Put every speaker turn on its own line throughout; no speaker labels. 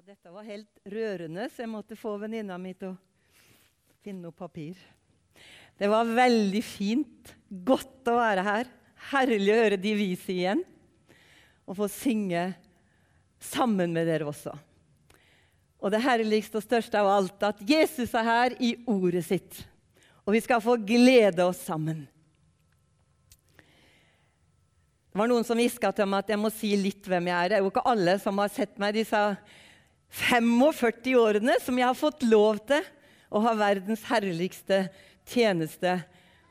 Ja, dette var helt rørende, så jeg måtte få venninna mi til å finne noe papir. Det var veldig fint. Godt å være her. Herlig å høre de vise igjen. Og få synge sammen med dere også. Og det herligste og største av alt, at Jesus er her i ordet sitt. Og vi skal få glede oss sammen. Det var noen som hviska til meg at jeg må si litt hvem jeg er. Det er jo ikke alle som har sett meg disse 45 årene som jeg har fått lov til å ha verdens herligste tjeneste.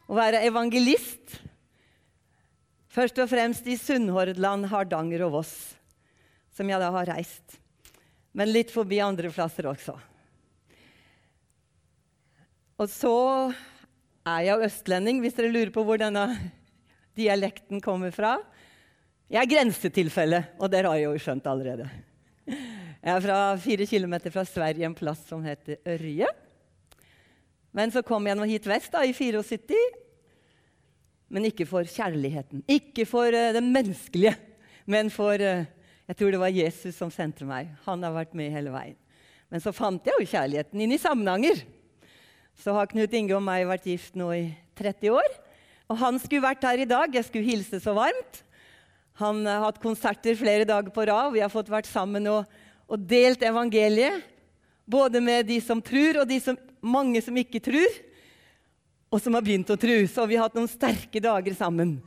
Å være evangelist. Først og fremst i Sunnhordland, Hardanger og Voss, som jeg da har reist. Men litt forbi andre plasser også. Og så er jeg østlending, hvis dere lurer på hvor denne dialekten kommer fra. Jeg er grensetilfelle, og dere har jo skjønt allerede. Jeg er fra fire kilometer fra Sverige, en plass som heter Ørje. Men så kom jeg nå hit vest da, i 74. Men ikke for kjærligheten. Ikke for uh, det menneskelige, men for uh, Jeg tror det var Jesus som sendte meg. Han har vært med hele veien. Men så fant jeg jo kjærligheten inn i Samnanger. Så har Knut Inge og meg vært gift nå i 30 år. Og han skulle vært her i dag. Jeg skulle hilse så varmt. Han har hatt konserter flere dager på rad. Vi har fått vært sammen og, og delt evangeliet. Både med de som tror, og de som, mange som ikke tror. Og som har begynt å tro. Så vi har hatt noen sterke dager sammen.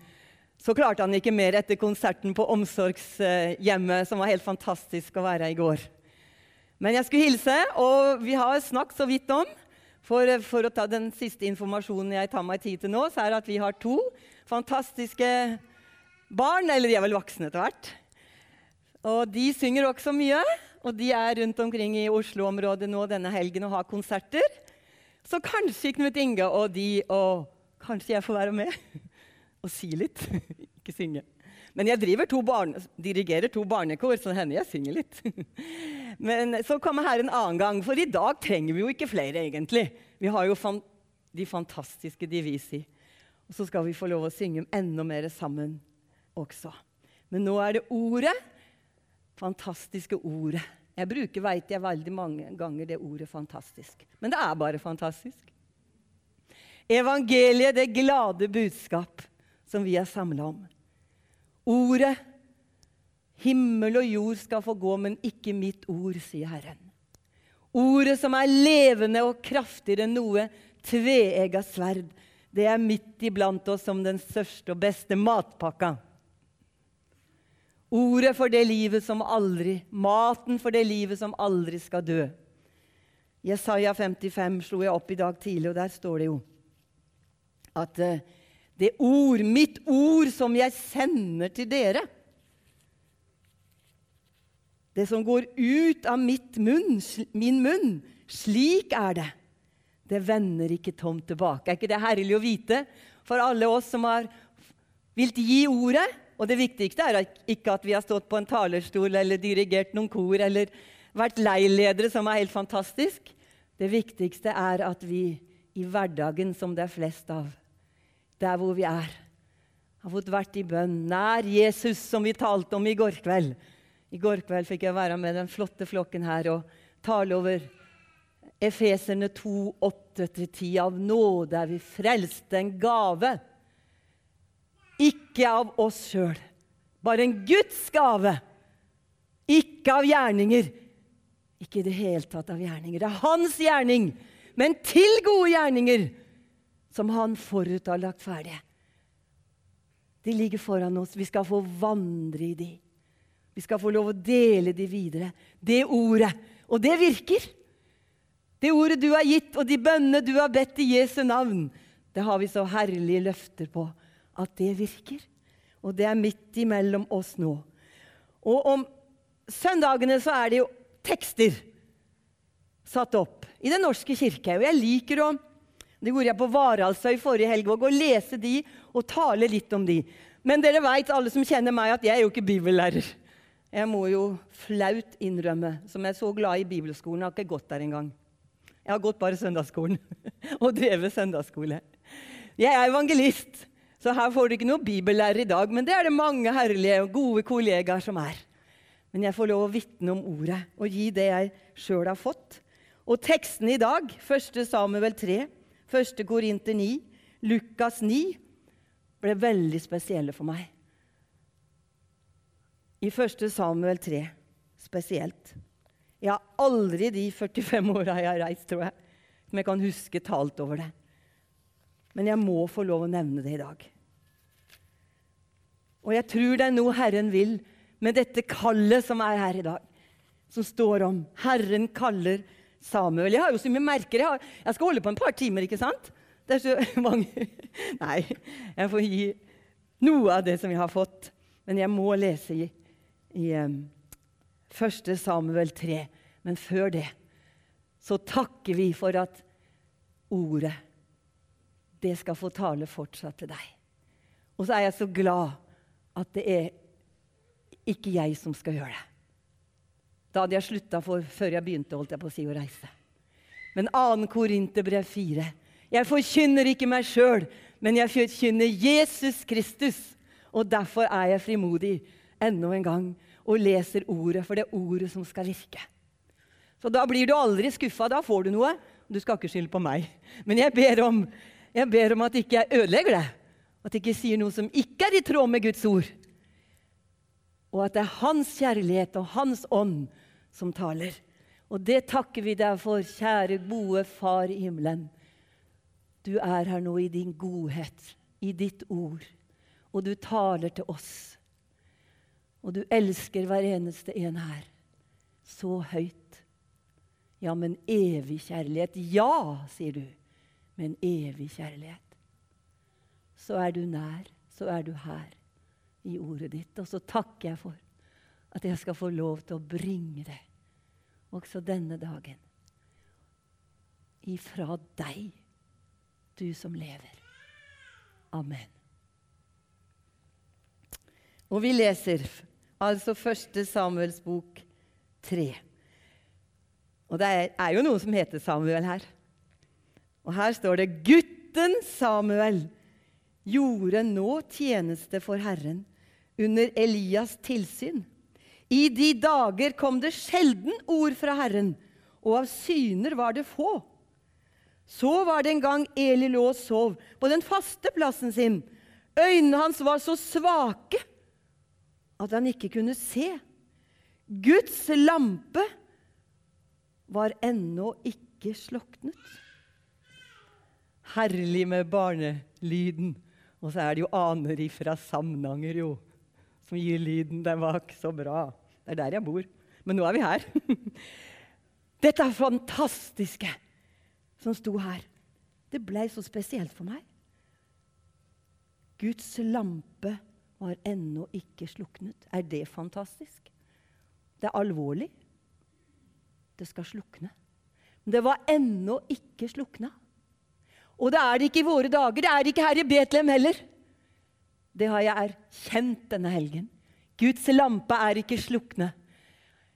Så klarte han ikke mer etter konserten på omsorgshjemmet, som var helt fantastisk å være i går. Men jeg skulle hilse, og vi har snakket så vidt om for, for, å ta den siste informasjonen jeg tar meg tid til nå, så er det at vi har to fantastiske barn. Eller de er vel voksne etter hvert. Og de synger også mye. Og de er rundt omkring i Oslo-området nå denne helgen og har konserter. Så kanskje Knut Inge og de og kanskje jeg får være med og si litt. Ikke synge. Men jeg to barne, dirigerer to barnekor, så det hender jeg synger litt. Men så kommer her en annen gang, for i dag trenger vi jo ikke flere, egentlig. Vi har jo fan de fantastiske Divisi. Og så skal vi få lov å synge enda mer sammen også. Men nå er det ordet. Fantastiske ordet. Jeg bruker, vet jeg, veldig mange ganger det ordet 'fantastisk'. Men det er bare fantastisk. Evangeliet, det glade budskap som vi er samla om. Ordet Himmel og jord skal få gå, men ikke mitt ord, sier Herren. Ordet som er levende og kraftigere enn noe tveegga sverd, det er midt iblant oss som den største og beste matpakka. Ordet for det livet som aldri, maten for det livet som aldri skal dø. Jesaja 55 slo jeg opp i dag tidlig, og der står det jo at uh, det ord, mitt ord, som jeg sender til dere Det som går ut av munn, min munn, slik er det. Det vender ikke tomt tilbake. Er ikke det herlig å vite for alle oss som har vilt gi ordet? Og det viktigste er ikke at vi har stått på en talerstol eller dirigert noen kor eller vært leiledere, som er helt fantastisk. Det viktigste er at vi i hverdagen, som det er flest av, der hvor vi er. Har fått vært i bønn nær Jesus, som vi talte om i går kveld. I går kveld fikk jeg være med den flotte flokken her og tale over Efeserne 2, 8-10. Av nåde er vi frelst, en gave. Ikke av oss sjøl, bare en Guds gave. Ikke av gjerninger. Ikke i det hele tatt av gjerninger. Det er hans gjerning, men til gode gjerninger som han forut har lagt ferdige. De ligger foran oss. Vi skal få vandre i de. Vi skal få lov å dele de videre. Det ordet. Og det virker. Det ordet du har gitt, og de bønnene du har bedt i Jesu navn, det har vi så herlige løfter på at det virker. Og det er midt imellom oss nå. Og om søndagene så er det jo tekster satt opp i Den norske kirke. Og jeg liker å det gjorde jeg på Varaldsøy forrige helg òg, å lese de og tale litt om de. Men dere veit, alle som kjenner meg, at jeg er jo ikke bibellærer. Jeg må jo flaut innrømme, som jeg er så glad i bibelskolen, jeg har ikke gått der engang. Jeg har gått bare søndagsskolen og drevet søndagsskole. Jeg er evangelist, så her får du ikke noe bibellærer i dag, men det er det mange herlige og gode kollegaer som er. Men jeg får lov å vitne om ordet og gi det jeg sjøl har fått. Og tekstene i dag, 1. Samuel 3, 1. Korinter 9, Lukas 9, ble veldig spesielle for meg. I 1. Samuel 3 spesielt. Jeg har aldri de 45 åra jeg har reist, tror jeg, som jeg kan huske talt over det. Men jeg må få lov å nevne det i dag. Og jeg tror det er noe Herren vil med dette kallet som er her i dag. Som står om 'Herren kaller Samuel'. Jeg har jo så mye merker. Jeg, har, jeg skal holde på en par timer, ikke sant? Det er så mange Nei, jeg får gi noe av det som jeg har fått. Men jeg må lese i, i um, 1. Samuel 3. Men før det så takker vi for at ordet, det skal få tale fortsatt til deg. Og så er jeg så glad at det er ikke jeg som skal gjøre det. Da hadde jeg slutta før jeg begynte holdt jeg på å si å reise. Men 2. Korinterbrev 4. Jeg forkynner ikke meg sjøl, men jeg forkynner Jesus Kristus. Og derfor er jeg frimodig enda en gang og leser ordet, for det er ordet som skal virke. Så da blir du aldri skuffa. Da får du noe. Du skal ikke skylde på meg. Men jeg ber om, jeg ber om at ikke jeg ødelegger det. At jeg ikke sier noe som ikke er i tråd med Guds ord. Og at det er Hans kjærlighet og Hans ånd som taler. Og det takker vi deg for, kjære, gode Far i himmelen. Du er her nå i din godhet, i ditt ord, og du taler til oss. Og du elsker hver eneste en her så høyt. Ja, men evig kjærlighet. Ja, sier du, men evig kjærlighet. Så er du nær, så er du her i ordet ditt. Og så takker jeg for at jeg skal få lov til å bringe det også denne dagen. Ifra deg, du som lever. Amen. Og vi leser altså første Samuels bok 3. Og det er jo noe som heter Samuel her. Og her står det 'Gutten Samuel' gjorde nå tjeneste for Herren under Elias' tilsyn. I de dager kom det sjelden ord fra Herren, og av syner var det få. Så var det en gang Eli lå og sov på den faste plassen sin. Øynene hans var så svake at han ikke kunne se. Guds lampe var ennå ikke sloknet. Herlig med barnelyden. Og så er det jo aner ifra Samnanger, jo, som gir lyden. Den var ikke så bra. Det er der jeg bor. Men nå er vi her. Dette er fantastiske som sto her. Det ble så spesielt for meg. Guds lampe var ennå ikke sluknet. Er det fantastisk? Det er alvorlig. Det skal slukne. Men det var ennå ikke slukna. Og det er det ikke i våre dager. Det er det ikke her i Betlehem heller. Det har jeg erkjent denne helgen. Guds lampe er ikke slukne.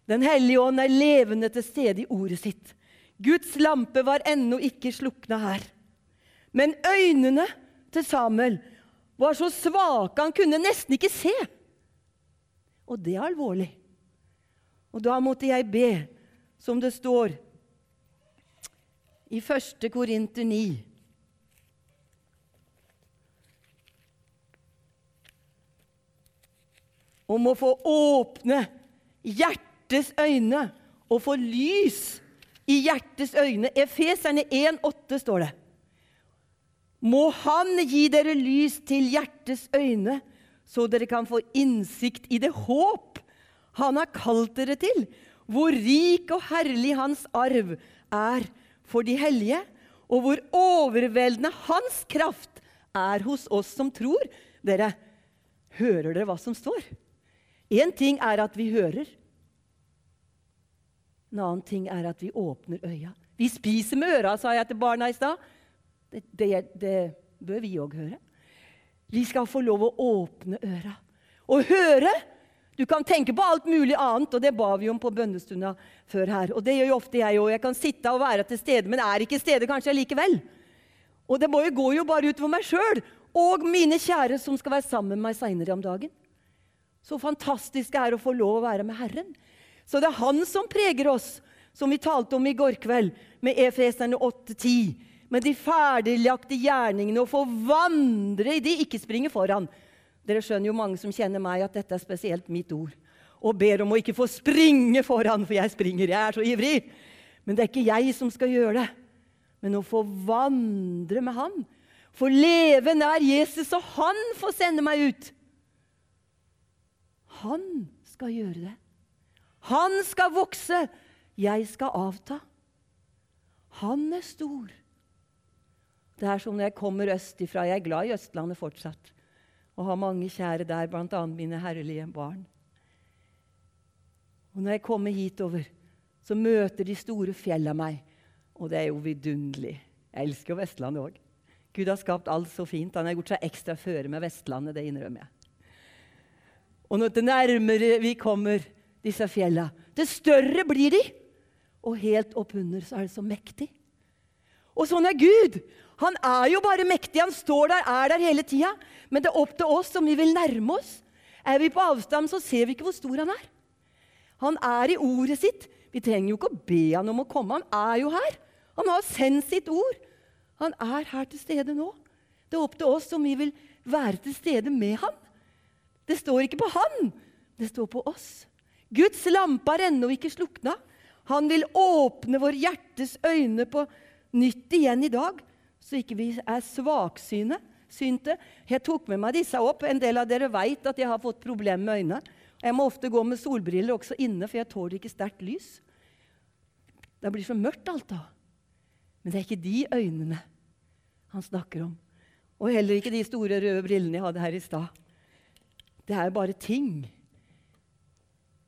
Den hellige ånd er levende til stede i ordet sitt. Guds lampe var ennå ikke slukna her. Men øynene til Samuel var så svake han kunne nesten ikke se. Og det er alvorlig. Og da måtte jeg be, som det står i 1. Korinter 9 om å få åpne hjertets øyne og få lys i hjertets øyne. Efeserne 1,8 står det. Må Han gi dere lys til hjertets øyne, så dere kan få innsikt i det håp Han har kalt dere til, hvor rik og herlig Hans arv er for de hellige, og hvor overveldende Hans kraft er hos oss som tror. Dere, hører dere hva som står? Én ting er at vi hører. En annen ting er at vi åpner øya. Vi spiser med øra, sa jeg til barna i stad. Det, det, det, bør vi òg høre. Vi skal få lov å åpne øra. Og høre! Du kan tenke på alt mulig annet, og det ba vi om på bønnestunda før her. Og det gjør jo ofte jeg òg. Jeg kan sitte og være til stede, men er ikke stede kanskje likevel. Og det går jo bare utover meg sjøl og mine kjære som skal være sammen med meg seinere om dagen. Så fantastisk det er å få lov å være med Herren. Så det er Han som preger oss, som vi talte om i går kveld, med Efeserne 8-10. Med de ferdiglagte gjerningene, og få vandre i de, ikke springe foran. Dere skjønner jo mange som kjenner meg, at dette er spesielt mitt ord. Og ber om å ikke få springe foran, for jeg springer. Jeg er så ivrig. Men det er ikke jeg som skal gjøre det, men å få vandre med Han. Få leve nær Jesus, og Han får sende meg ut. Han skal gjøre det. Han skal vokse. Jeg skal avta. Han er stor. Det er som når jeg kommer østifra. Jeg er glad i Østlandet fortsatt og har mange kjære der, bl.a. mine herlige barn. Og når jeg kommer hitover, så møter de store fjella meg. Og det er jo vidunderlig. Jeg elsker jo Vestlandet òg. Gud har skapt alt så fint. Han har gjort seg ekstra føre med Vestlandet, det innrømmer jeg. Og når det nærmere vi kommer disse fjella, det større blir de. Og helt oppunder så er det så mektig. Og sånn er Gud. Han er jo bare mektig. Han står der, er der hele tida. Men det er opp til oss om vi vil nærme oss. Er vi på avstand, så ser vi ikke hvor stor han er. Han er i ordet sitt. Vi trenger jo ikke å be han om å komme. Han er jo her. Han har sendt sitt ord. Han er her til stede nå. Det er opp til oss om vi vil være til stede med han. Det står ikke på han, det står på oss. Guds lampe har ennå ikke slukna. Han vil åpne vår hjertes øyne på nytt igjen i dag, så ikke vi er svaksyne. Synte. Jeg tok med meg disse opp. En del av dere vet at jeg har fått problemer med øynene. Jeg må ofte gå med solbriller også inne, for jeg tåler ikke sterkt lys. Det blir så mørkt alt da. Men det er ikke de øynene han snakker om. Og heller ikke de store røde brillene jeg hadde her i stad. Det er jo bare ting.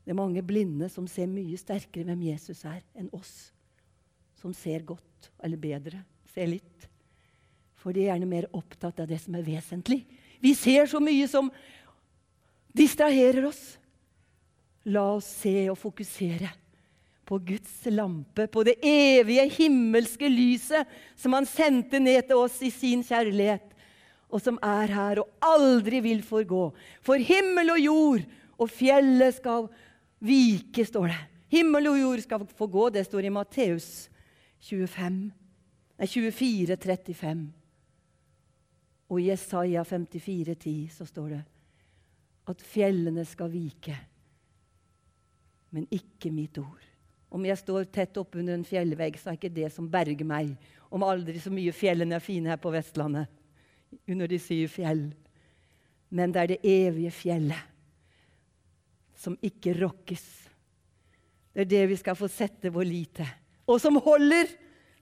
Det er mange blinde som ser mye sterkere hvem Jesus er, enn oss som ser godt, eller bedre, ser litt. For de er gjerne mer opptatt av det som er vesentlig. Vi ser så mye som distraherer oss. La oss se og fokusere på Guds lampe, på det evige himmelske lyset som Han sendte ned til oss i sin kjærlighet, og som er her og aldri vil forgå. For himmel og jord og fjellet skal vike, står det. Himmel og jord skal få gå, det står i Matteus 25, nei, 24, 35. Og i Jesaja 54, 10 så står det at fjellene skal vike, men ikke mitt ord. Om jeg står tett oppunder en fjellvegg, så er ikke det som berger meg. Om aldri så mye fjellene er fine her på Vestlandet, under de syv fjell. Men det er det evige fjellet som ikke rokkes. Det er det vi skal få sette vår lit til. Og som holder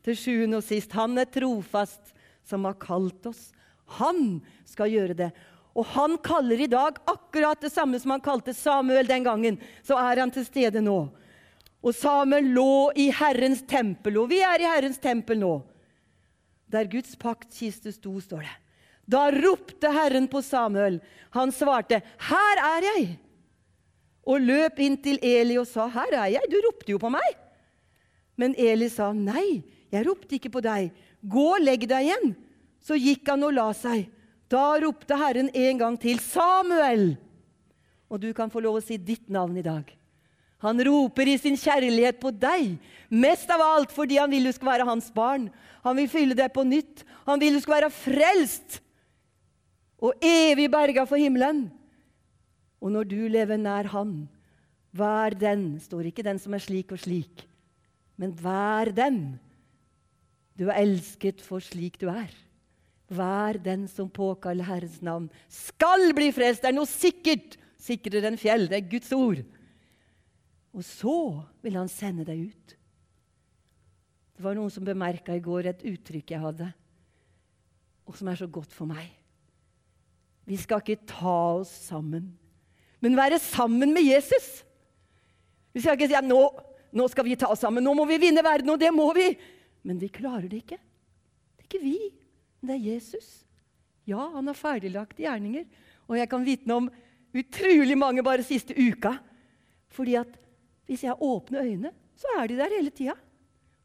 til sjuende og sist. Han er trofast som har kalt oss. Han skal gjøre det. Og han kaller i dag akkurat det samme som han kalte Samuel den gangen. Så er han til stede nå. Og Samuel lå i Herrens tempel, og vi er i Herrens tempel nå. Der Guds paktkiste sto, står det. Da ropte Herren på Samuel. Han svarte, 'Her er jeg.' Og løp inn til Eli og sa, 'Her er jeg. Du ropte jo på meg.' Men Eli sa, 'Nei, jeg ropte ikke på deg. Gå og legg deg igjen.' Så gikk han og la seg. Da ropte Herren en gang til, 'Samuel!' Og du kan få lov å si ditt navn i dag. Han roper i sin kjærlighet på deg, mest av alt fordi han vil du skal være hans barn. Han vil fylle deg på nytt. Han vil du skal være frelst og evig berga for himmelen. Og når du lever nær Han, vær den Står ikke den som er slik og slik, men vær den. Du er elsket for slik du er. Vær den som påkaller Herrens navn, skal bli frelst. Det er noe sikkert, sikrere enn fjell. Det er Guds ord. Og så vil han sende deg ut. Det var noen som bemerka i går et uttrykk jeg hadde, og som er så godt for meg. Vi skal ikke ta oss sammen, men være sammen med Jesus. Vi skal ikke si at nå, nå skal vi ta oss sammen, nå må vi vinne verden, og det må vi. Men vi klarer det ikke. Det er ikke vi. men Det er Jesus. Ja, han har ferdiglagt gjerninger. Og jeg kan vitne om utrolig mange bare siste uka. Fordi at hvis jeg åpner øynene, så er de der hele tida.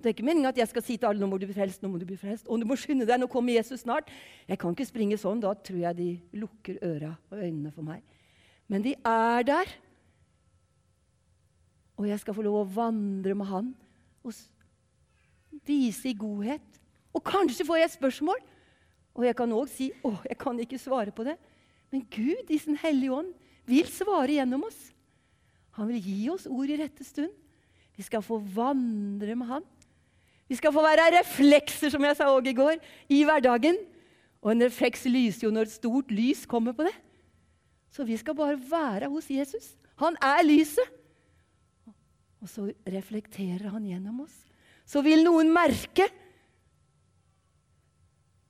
Det er ikke meningen at jeg skal si til alle nå må du bli frelst, nå må du bli frelst. Og du må skynde deg, nå kommer Jesus snart. Jeg kan ikke springe sånn. Da tror jeg de lukker øra og øynene for meg. Men de er der. Og jeg skal få lov å vandre med Han og vise i godhet. Og kanskje får jeg et spørsmål, og jeg kan òg si å, jeg kan ikke svare på det. Men Gud i sin Hellige Ånd vil svare gjennom oss. Han vil gi oss ord i rette stund. Vi skal få vandre med Han. Vi skal få være reflekser, som jeg sa òg i går, i hverdagen. Og en refleks lyser jo når et stort lys kommer på det. Så vi skal bare være hos Jesus. Han er lyset. Og så reflekterer han gjennom oss. Så vil noen merke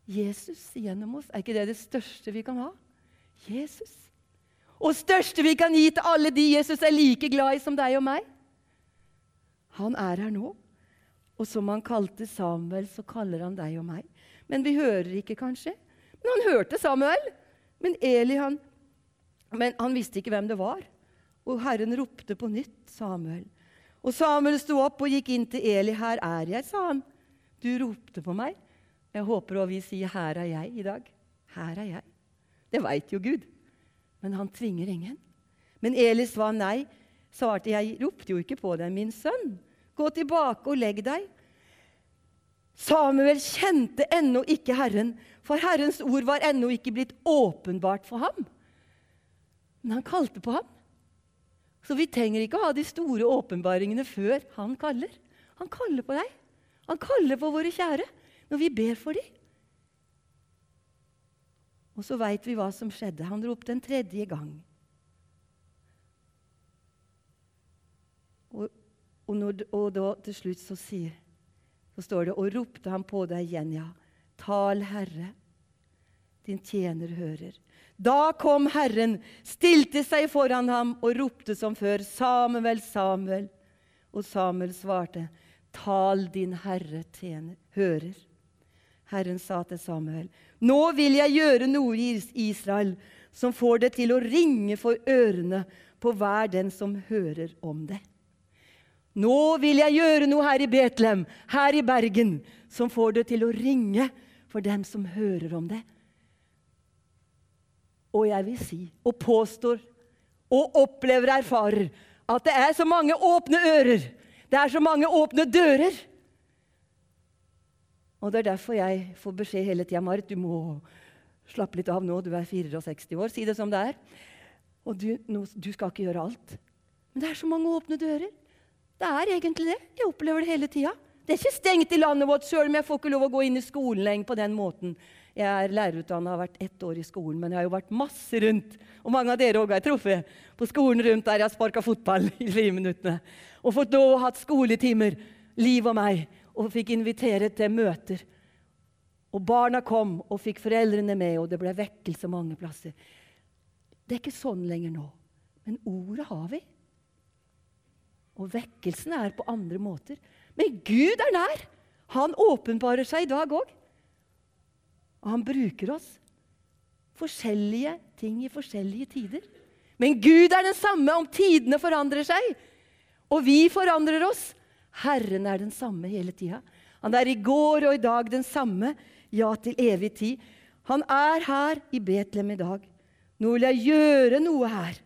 Jesus gjennom oss. Er ikke det det største vi kan ha? Jesus. Og største vi kan gi til alle de Jesus er like glad i som deg og meg. Han er her nå. Og som han kalte Samuel, så kaller han deg og meg. Men vi hører ikke, kanskje. Men han hørte Samuel. Men Eli, han, men han visste ikke hvem det var. Og Herren ropte på nytt Samuel. Og Samuel sto opp og gikk inn til Eli. 'Her er jeg', sa han. 'Du ropte på meg.' Jeg håper også vi sier 'Her er jeg' i dag. Her er jeg. Det veit jo Gud. Men han tvinger ingen. Men Eli svar nei. Svarte, 'Jeg ropte jo ikke på deg, min sønn. Gå tilbake og legg deg.' Samuel kjente ennå ikke Herren, for Herrens ord var ennå ikke blitt åpenbart for ham. Men han kalte på ham. Så vi trenger ikke å ha de store åpenbaringene før han kaller. Han kaller på deg. Han kaller på våre kjære når vi ber for dem. Og så veit vi hva som skjedde. Han ropte en tredje gang. Og, og, når, og da til slutt så sier så står det, og ropte han på deg igjen, ja. Tal, Herre, din tjener hører. Da kom Herren, stilte seg foran ham og ropte som før, Samuel, Samuel. Og Samuel svarte, Tal, din Herre tjener, hører. Herren sa til Samuel, Nå vil jeg gjøre noe i Israel som får det til å ringe for ørene på hver den som hører om det. Nå vil jeg gjøre noe her i Betlehem, her i Bergen, som får det til å ringe for dem som hører om det. Og jeg vil si, og påstår, og opplever, erfarer, at det er så mange åpne ører. Det er så mange åpne dører. Og det er derfor jeg får beskjed hele tida Marit, du må slappe litt av nå. Du er 64 år. Si det som det er. Og du, no, du skal ikke gjøre alt. Men det er så mange åpne dører. Det er egentlig det. Jeg opplever det hele tida. Det er ikke stengt i landet vårt, sjøl om jeg får ikke lov å gå inn i skolen lenger på den måten. Jeg er lærerutdanna, har vært ett år i skolen, men jeg har jo vært masse rundt. Og mange av dere òg har jeg truffet på skolen rundt der jeg har sparka fotball i friminuttene. Og fått lov å ha skoletimer, Liv og meg, og fikk invitere til møter. Og barna kom og fikk foreldrene med, og det ble vekkelse mange plasser. Det er ikke sånn lenger nå, men ordet har vi. Og vekkelsen er på andre måter. Men Gud er nær! Han åpenbarer seg i dag òg. Og han bruker oss. Forskjellige ting i forskjellige tider. Men Gud er den samme om tidene forandrer seg. Og vi forandrer oss. Herren er den samme hele tida. Han er i går og i dag den samme, ja, til evig tid. Han er her i Betlehem i dag. Nå vil jeg gjøre noe her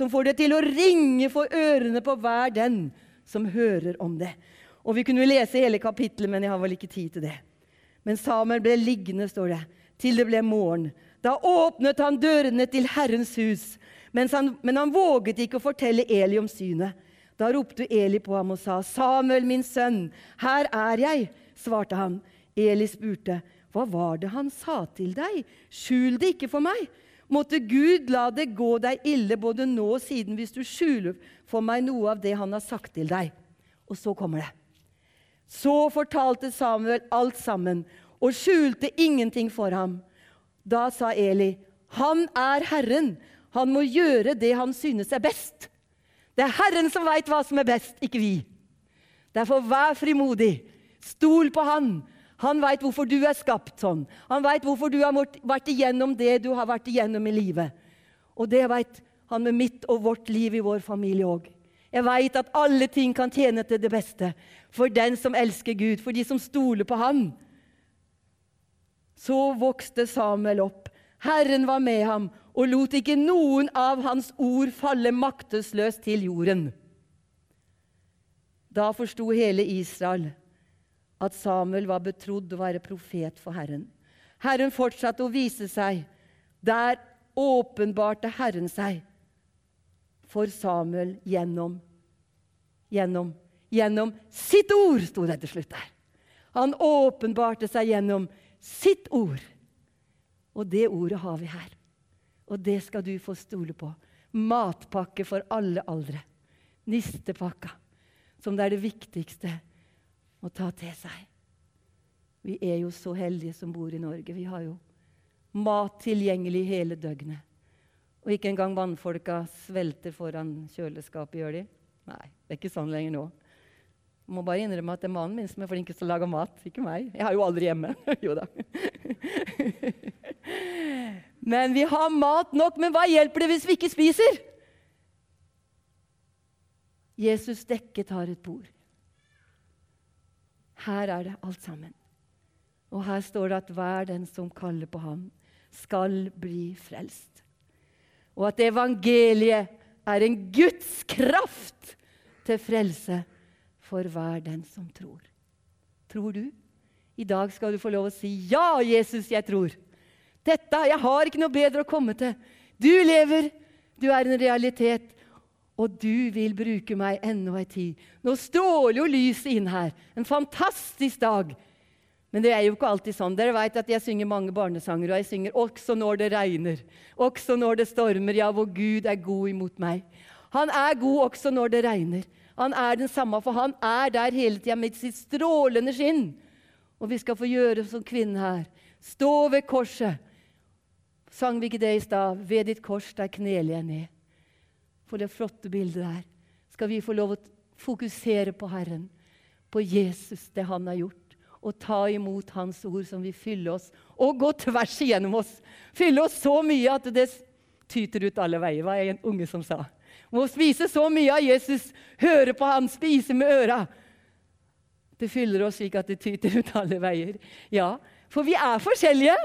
som får det til å ringe for ørene på hver den som hører om det. Og Vi kunne lese hele kapittelet, men jeg har vel ikke tid til det. Men Samuel ble liggende, står det, til det ble morgen. Da åpnet han dørene til Herrens hus, han, men han våget ikke å fortelle Eli om synet. Da ropte Eli på ham og sa, 'Samuel, min sønn, her er jeg.' svarte han. Eli spurte, 'Hva var det han sa til deg? Skjul det ikke for meg.' Måtte Gud la det gå deg ille både nå og siden hvis du skjuler for meg noe av det han har sagt til deg. Og så kommer det. Så fortalte Samuel alt sammen og skjulte ingenting for ham. Da sa Eli, 'Han er Herren. Han må gjøre det han synes er best.' Det er Herren som veit hva som er best, ikke vi. Derfor vær frimodig. Stol på Han. Han veit hvorfor du er skapt sånn. Han veit hvorfor du har vært igjennom det du har vært igjennom i livet. Og det veit han med mitt og vårt liv i vår familie òg. Jeg veit at alle ting kan tjene til det beste for den som elsker Gud, for de som stoler på Han. Så vokste Samuel opp. Herren var med ham, og lot ikke noen av hans ord falle maktesløst til jorden. Da forsto hele Israel at Samuel var betrodd å være profet for Herren. Herren fortsatte å vise seg. Der åpenbarte Herren seg for Samuel gjennom Gjennom Gjennom sitt ord, sto det til slutt der. Han åpenbarte seg gjennom sitt ord. Og det ordet har vi her. Og det skal du få stole på. Matpakke for alle aldre. Nistepakka, som det er det viktigste å ta til seg. Vi er jo så heldige som bor i Norge. Vi har jo mat tilgjengelig hele døgnet. Og ikke engang vannfolka svelter foran kjøleskapet, gjør de? Nei, det er ikke sånn lenger nå. Jeg må bare innrømme at det er mannen min som er flinkest til å lage mat, ikke meg. Jeg har jo aldri hjemme. jo da. men vi har mat nok. Men hva hjelper det hvis vi ikke spiser? Jesus dekket har et bord. Her er det alt sammen. Og her står det at hver den som kaller på ham, skal bli frelst. Og at evangeliet er en Guds kraft til frelse for hver den som tror. Tror du? I dag skal du få lov å si 'Ja, Jesus, jeg tror'. Dette, Jeg har ikke noe bedre å komme til. Du lever, du er en realitet, og du vil bruke meg ennå ei tid. Nå stråler jo lyset inn her. En fantastisk dag. Men det er jo ikke alltid sånn. Dere vet at Jeg synger mange barnesanger, og jeg synger også når det regner, også når det stormer, ja, hvor Gud er god imot meg. Han er god også når det regner. Han er den samme, for han er der hele tida med sitt strålende skinn. Og vi skal få gjøre som kvinnen her. Stå ved korset. Sang vi ikke det i stad? Ved ditt kors, der kneler jeg ned. For det flotte bildet der skal vi få lov å fokusere på Herren, på Jesus, det han har gjort. Og ta imot Hans ord som vil fylle oss, og gå tvers igjennom oss. Fylle oss så mye at det tyter ut alle veier, var en unge som sa. Må spise så mye av Jesus, høre på han, spise med øra. Det fyller oss slik at det tyter ut alle veier. Ja, for vi er forskjellige.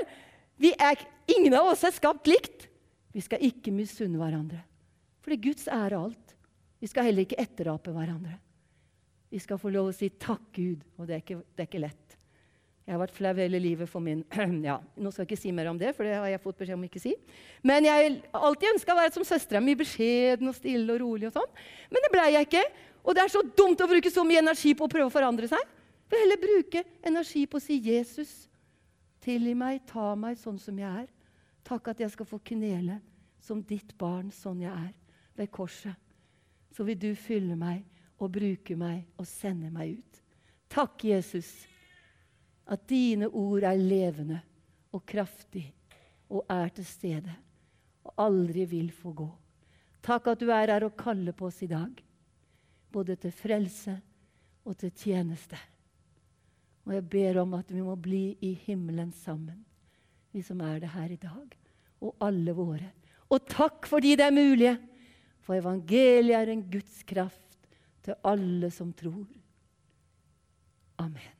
Vi er, ingen av oss er skapt likt. Vi skal ikke misunne hverandre. For det er Guds ære alt. Vi skal heller ikke etterape hverandre. Vi skal få lov å si 'takk, Gud', og det er ikke, det er ikke lett. Jeg har vært flau hele livet for min ja, Nå skal jeg ikke si mer om det, for det har jeg fått beskjed om ikke si. Men jeg har alltid ønska å være som søstera mi, beskjeden og stille og rolig. og sånn. Men det blei jeg ikke. Og det er så dumt å bruke så mye energi på å prøve å forandre seg. Vil heller bruke energi på å si 'Jesus, tilgi meg, ta meg sånn som jeg er'. Takk at jeg skal få knele som ditt barn sånn jeg er, ved korset. Så vil du fylle meg og bruke meg og sende meg ut. Takk, Jesus at dine ord er levende og kraftig og er til stede og aldri vil få gå. Takk at du er her og kaller på oss i dag, både til frelse og til tjeneste. Og jeg ber om at vi må bli i himmelen sammen, vi som er det her i dag, og alle våre. Og takk fordi det er mulig, for evangeliet er en Guds kraft til alle som tror. Amen.